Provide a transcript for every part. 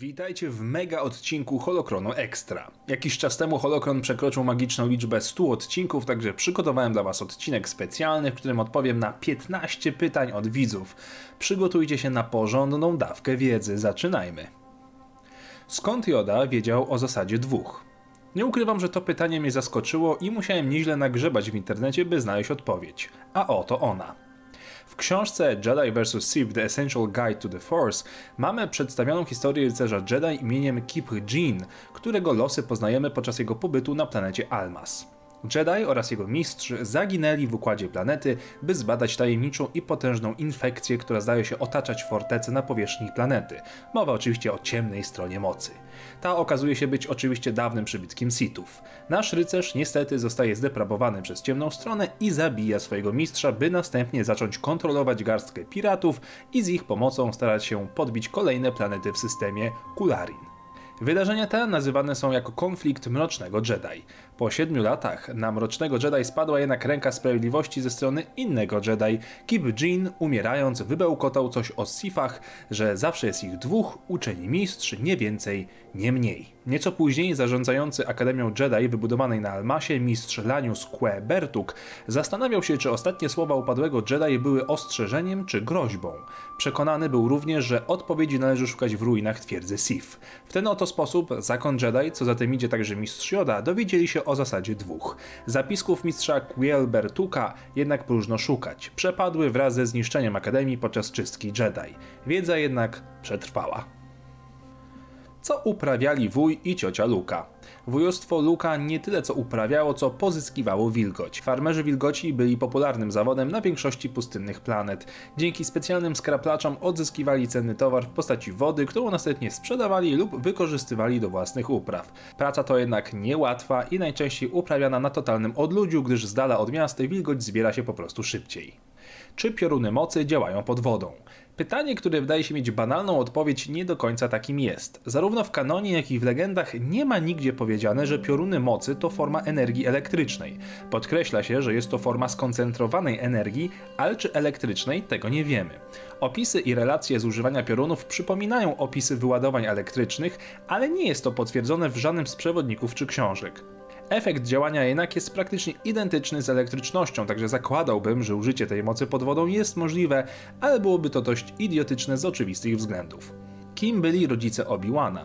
Witajcie w mega odcinku Holokronu Extra. Jakiś czas temu Holokron przekroczył magiczną liczbę 100 odcinków, także przygotowałem dla Was odcinek specjalny, w którym odpowiem na 15 pytań od widzów. Przygotujcie się na porządną dawkę wiedzy. Zaczynajmy. Skąd Joda wiedział o zasadzie dwóch? Nie ukrywam, że to pytanie mnie zaskoczyło i musiałem nieźle nagrzebać w internecie, by znaleźć odpowiedź. A oto ona. W książce Jedi vs. Sith The Essential Guide to the Force mamy przedstawioną historię rycerza Jedi imieniem Kip Jean, którego losy poznajemy podczas jego pobytu na planecie Almas. Jedi oraz jego mistrz zaginęli w układzie planety, by zbadać tajemniczą i potężną infekcję, która zdaje się otaczać fortecę na powierzchni planety. Mowa oczywiście o ciemnej stronie mocy. Ta okazuje się być oczywiście dawnym przybytkiem Sithów. Nasz rycerz niestety zostaje zdeprawowany przez ciemną stronę i zabija swojego mistrza, by następnie zacząć kontrolować garstkę piratów i z ich pomocą starać się podbić kolejne planety w systemie Kularin. Wydarzenia te nazywane są jako konflikt Mrocznego Jedi. Po siedmiu latach na Mrocznego Jedi spadła jednak ręka sprawiedliwości ze strony innego Jedi. Kip Jean, umierając, wybełkotał coś o Sifach, że zawsze jest ich dwóch, uczeni mistrz, nie więcej, nie mniej. Nieco później zarządzający Akademią Jedi wybudowanej na Almasie mistrz Lanius Que Bertuk zastanawiał się, czy ostatnie słowa upadłego Jedi były ostrzeżeniem czy groźbą. Przekonany był również, że odpowiedzi należy szukać w ruinach twierdzy Sif. W ten oto sposób zakon Jedi, co za tym idzie także mistrz Yoda, dowiedzieli się o zasadzie dwóch. Zapisków mistrza Quiel Bertuka jednak próżno szukać. Przepadły wraz ze zniszczeniem Akademii podczas czystki Jedi. Wiedza jednak przetrwała co uprawiali wuj i ciocia Luka. Wujostwo Luka nie tyle co uprawiało, co pozyskiwało wilgoć. Farmerzy wilgoci byli popularnym zawodem na większości pustynnych planet. Dzięki specjalnym skraplaczom odzyskiwali cenny towar w postaci wody, którą następnie sprzedawali lub wykorzystywali do własnych upraw. Praca to jednak niełatwa i najczęściej uprawiana na totalnym odludziu, gdyż z dala od miasta wilgoć zbiera się po prostu szybciej. Czy pioruny mocy działają pod wodą? Pytanie, które wydaje się mieć banalną odpowiedź, nie do końca takim jest. Zarówno w kanonie, jak i w legendach nie ma nigdzie powiedziane, że pioruny mocy to forma energii elektrycznej. Podkreśla się, że jest to forma skoncentrowanej energii, ale czy elektrycznej, tego nie wiemy. Opisy i relacje z używania piorunów przypominają opisy wyładowań elektrycznych, ale nie jest to potwierdzone w żadnym z przewodników czy książek. Efekt działania jednak jest praktycznie identyczny z elektrycznością, także zakładałbym, że użycie tej mocy pod wodą jest możliwe, ale byłoby to dość idiotyczne z oczywistych względów. Kim byli rodzice Obi-Wana?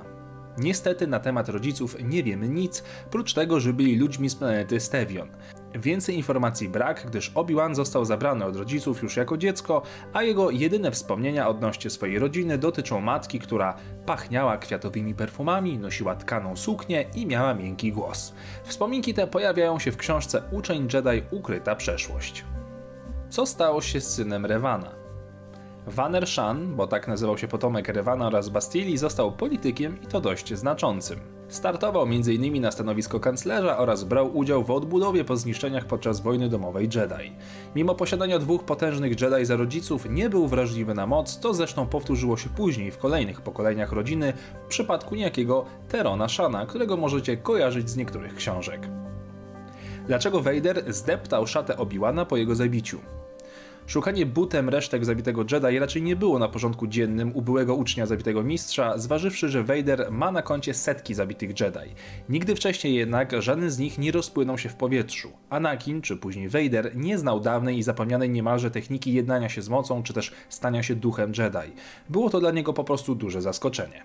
Niestety na temat rodziców nie wiemy nic, prócz tego, że byli ludźmi z planety Stevion. Więcej informacji brak, gdyż Obi-Wan został zabrany od rodziców już jako dziecko, a jego jedyne wspomnienia odnośnie swojej rodziny dotyczą matki, która pachniała kwiatowymi perfumami, nosiła tkaną suknię i miała miękki głos. Wspominki te pojawiają się w książce Uczeń Jedi Ukryta Przeszłość. Co stało się z synem Revana? Vaner Shan, bo tak nazywał się potomek Rewana oraz Bastili, został politykiem i to dość znaczącym. Startował m.in. na stanowisko kanclerza oraz brał udział w odbudowie po zniszczeniach podczas wojny domowej Jedi. Mimo posiadania dwóch potężnych Jedi za rodziców, nie był wrażliwy na moc, to zresztą powtórzyło się później w kolejnych pokoleniach rodziny w przypadku niejakiego Terona Shana, którego możecie kojarzyć z niektórych książek. Dlaczego Vader zdeptał szatę Obi-Wana po jego zabiciu? Szukanie butem resztek zabitego Jedi raczej nie było na porządku dziennym u byłego ucznia zabitego mistrza, zważywszy, że Vader ma na koncie setki zabitych Jedi. Nigdy wcześniej jednak żaden z nich nie rozpłynął się w powietrzu. Anakin, czy później Vader, nie znał dawnej i zapomnianej niemalże techniki jednania się z mocą, czy też stania się duchem Jedi. Było to dla niego po prostu duże zaskoczenie.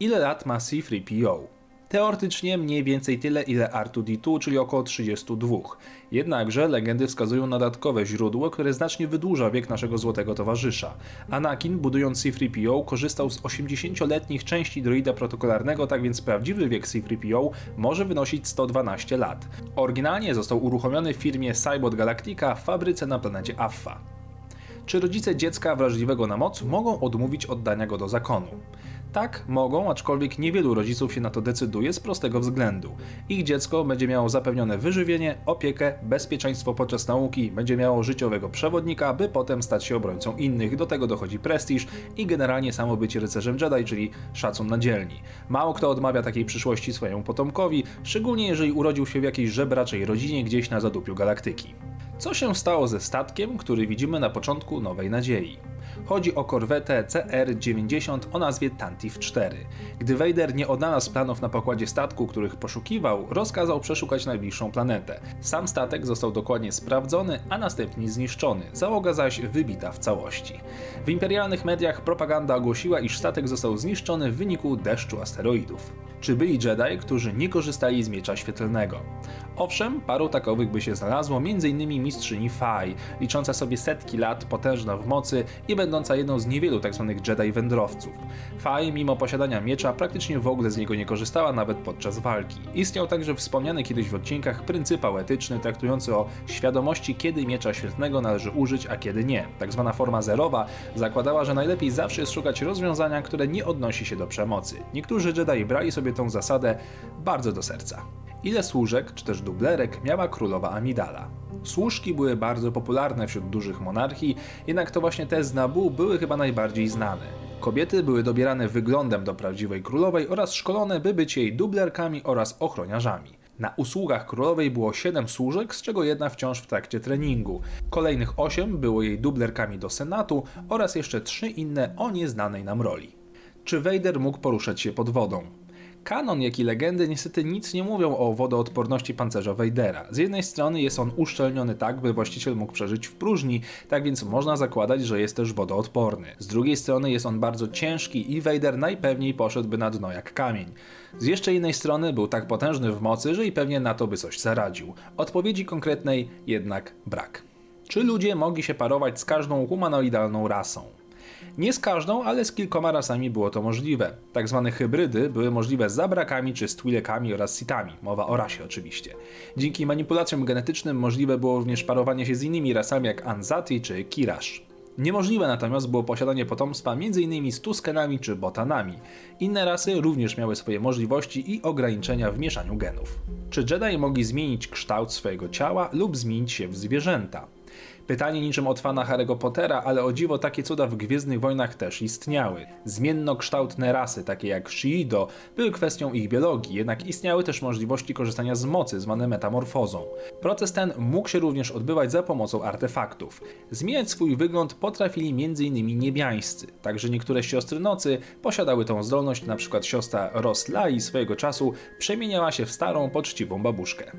Ile lat ma C-3PO? Teoretycznie mniej więcej tyle ile R2D2, czyli około 32. Jednakże legendy wskazują na dodatkowe źródło, które znacznie wydłuża wiek naszego złotego towarzysza. Anakin, budując C-3PO, korzystał z 80-letnich części droida protokolarnego, tak więc prawdziwy wiek C-3PO może wynosić 112 lat. Oryginalnie został uruchomiony w firmie Cybot Galactica w fabryce na planecie Affa. Czy rodzice dziecka wrażliwego na moc mogą odmówić oddania go do zakonu? Tak, mogą, aczkolwiek niewielu rodziców się na to decyduje z prostego względu. Ich dziecko będzie miało zapewnione wyżywienie, opiekę, bezpieczeństwo podczas nauki, będzie miało życiowego przewodnika, by potem stać się obrońcą innych. Do tego dochodzi prestiż i generalnie samo bycie rycerzem Jedi, czyli szacun na dzielni. Mało kto odmawia takiej przyszłości swojemu potomkowi, szczególnie jeżeli urodził się w jakiejś żebraczej rodzinie gdzieś na zadupiu galaktyki. Co się stało ze statkiem, który widzimy na początku Nowej Nadziei? Chodzi o korwetę CR-90 o nazwie Tantive 4. Gdy Vader nie odnalazł planów na pokładzie statku, których poszukiwał, rozkazał przeszukać najbliższą planetę. Sam statek został dokładnie sprawdzony, a następnie zniszczony, załoga zaś wybita w całości. W imperialnych mediach propaganda ogłosiła, iż statek został zniszczony w wyniku deszczu asteroidów. Czy byli Jedi, którzy nie korzystali z miecza świetlnego? Owszem, paru takowych by się znalazło, m.in. mistrzyni Fai, licząca sobie setki lat, potężna w mocy i będąca jedną z niewielu tzw. Tak Jedi wędrowców. Fai, mimo posiadania miecza, praktycznie w ogóle z niego nie korzystała nawet podczas walki. Istniał także wspomniany kiedyś w odcinkach pryncypał etyczny traktujący o świadomości, kiedy miecza świetlnego należy użyć, a kiedy nie. Tak zwana forma zerowa zakładała, że najlepiej zawsze jest szukać rozwiązania, które nie odnosi się do przemocy. Niektórzy Jedi brali sobie tą zasadę bardzo do serca. Ile służek czy też dublerek miała królowa Amidala? Służki były bardzo popularne wśród dużych monarchii, jednak to właśnie te z Nabu były chyba najbardziej znane. Kobiety były dobierane wyglądem do prawdziwej królowej oraz szkolone, by być jej dublerkami oraz ochroniarzami. Na usługach królowej było 7 służek, z czego jedna wciąż w trakcie treningu. Kolejnych 8 było jej dublerkami do senatu oraz jeszcze 3 inne o nieznanej nam roli. Czy Vader mógł poruszać się pod wodą? Kanon, jak i legendy niestety nic nie mówią o wodoodporności pancerza Vadera. Z jednej strony jest on uszczelniony tak, by właściciel mógł przeżyć w próżni, tak więc można zakładać, że jest też wodoodporny. Z drugiej strony jest on bardzo ciężki i Vader najpewniej poszedłby na dno jak kamień. Z jeszcze innej strony był tak potężny w mocy, że i pewnie na to by coś zaradził. Odpowiedzi konkretnej jednak brak. Czy ludzie mogli się parować z każdą humanoidalną rasą? Nie z każdą, ale z kilkoma rasami było to możliwe. Tak zwane hybrydy były możliwe z zabrakami czy z Twi'lekami oraz Sithami, mowa o rasie oczywiście. Dzięki manipulacjom genetycznym możliwe było również parowanie się z innymi rasami jak Anzati czy Kirash. Niemożliwe natomiast było posiadanie potomstwa m.in. z Tuskenami czy Botanami. Inne rasy również miały swoje możliwości i ograniczenia w mieszaniu genów. Czy Jedi mogli zmienić kształt swojego ciała lub zmienić się w zwierzęta? Pytanie niczym od fana Harry'ego Pottera, ale o dziwo takie cuda w Gwiezdnych Wojnach też istniały. Zmiennokształtne rasy, takie jak Shiido, były kwestią ich biologii, jednak istniały też możliwości korzystania z mocy, zwane metamorfozą. Proces ten mógł się również odbywać za pomocą artefaktów. Zmieniać swój wygląd potrafili m.in. niebiańscy, także niektóre siostry nocy posiadały tą zdolność, np. siostra Roslai swojego czasu przemieniała się w starą, poczciwą babuszkę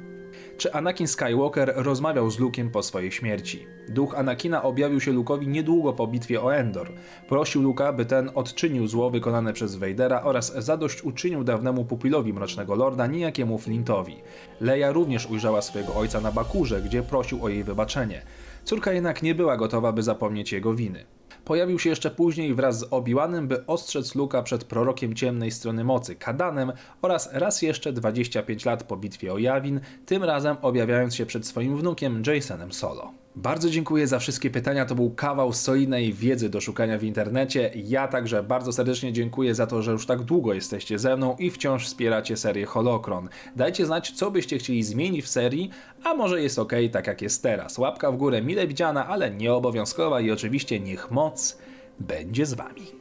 czy Anakin Skywalker rozmawiał z Luke'em po swojej śmierci. Duch Anakina objawił się Luke'owi niedługo po bitwie o Endor. Prosił Luke'a, by ten odczynił zło wykonane przez Vadera oraz zadość uczynił dawnemu pupilowi Mrocznego Lorda, niejakiemu Flintowi. Leia również ujrzała swojego ojca na Bakurze, gdzie prosił o jej wybaczenie. Córka jednak nie była gotowa, by zapomnieć jego winy. Pojawił się jeszcze później wraz z Obi-Wanem, by ostrzec Luka przed prorokiem ciemnej strony mocy, Kadanem oraz raz jeszcze 25 lat po bitwie o Jawin, tym razem objawiając się przed swoim wnukiem Jasonem Solo. Bardzo dziękuję za wszystkie pytania. To był kawał solidnej wiedzy do szukania w internecie. Ja także bardzo serdecznie dziękuję za to, że już tak długo jesteście ze mną i wciąż wspieracie serię Holokron. Dajcie znać, co byście chcieli zmienić w serii, a może jest ok, tak jak jest teraz. Łapka w górę mile widziana, ale nieobowiązkowa i oczywiście niech moc będzie z wami.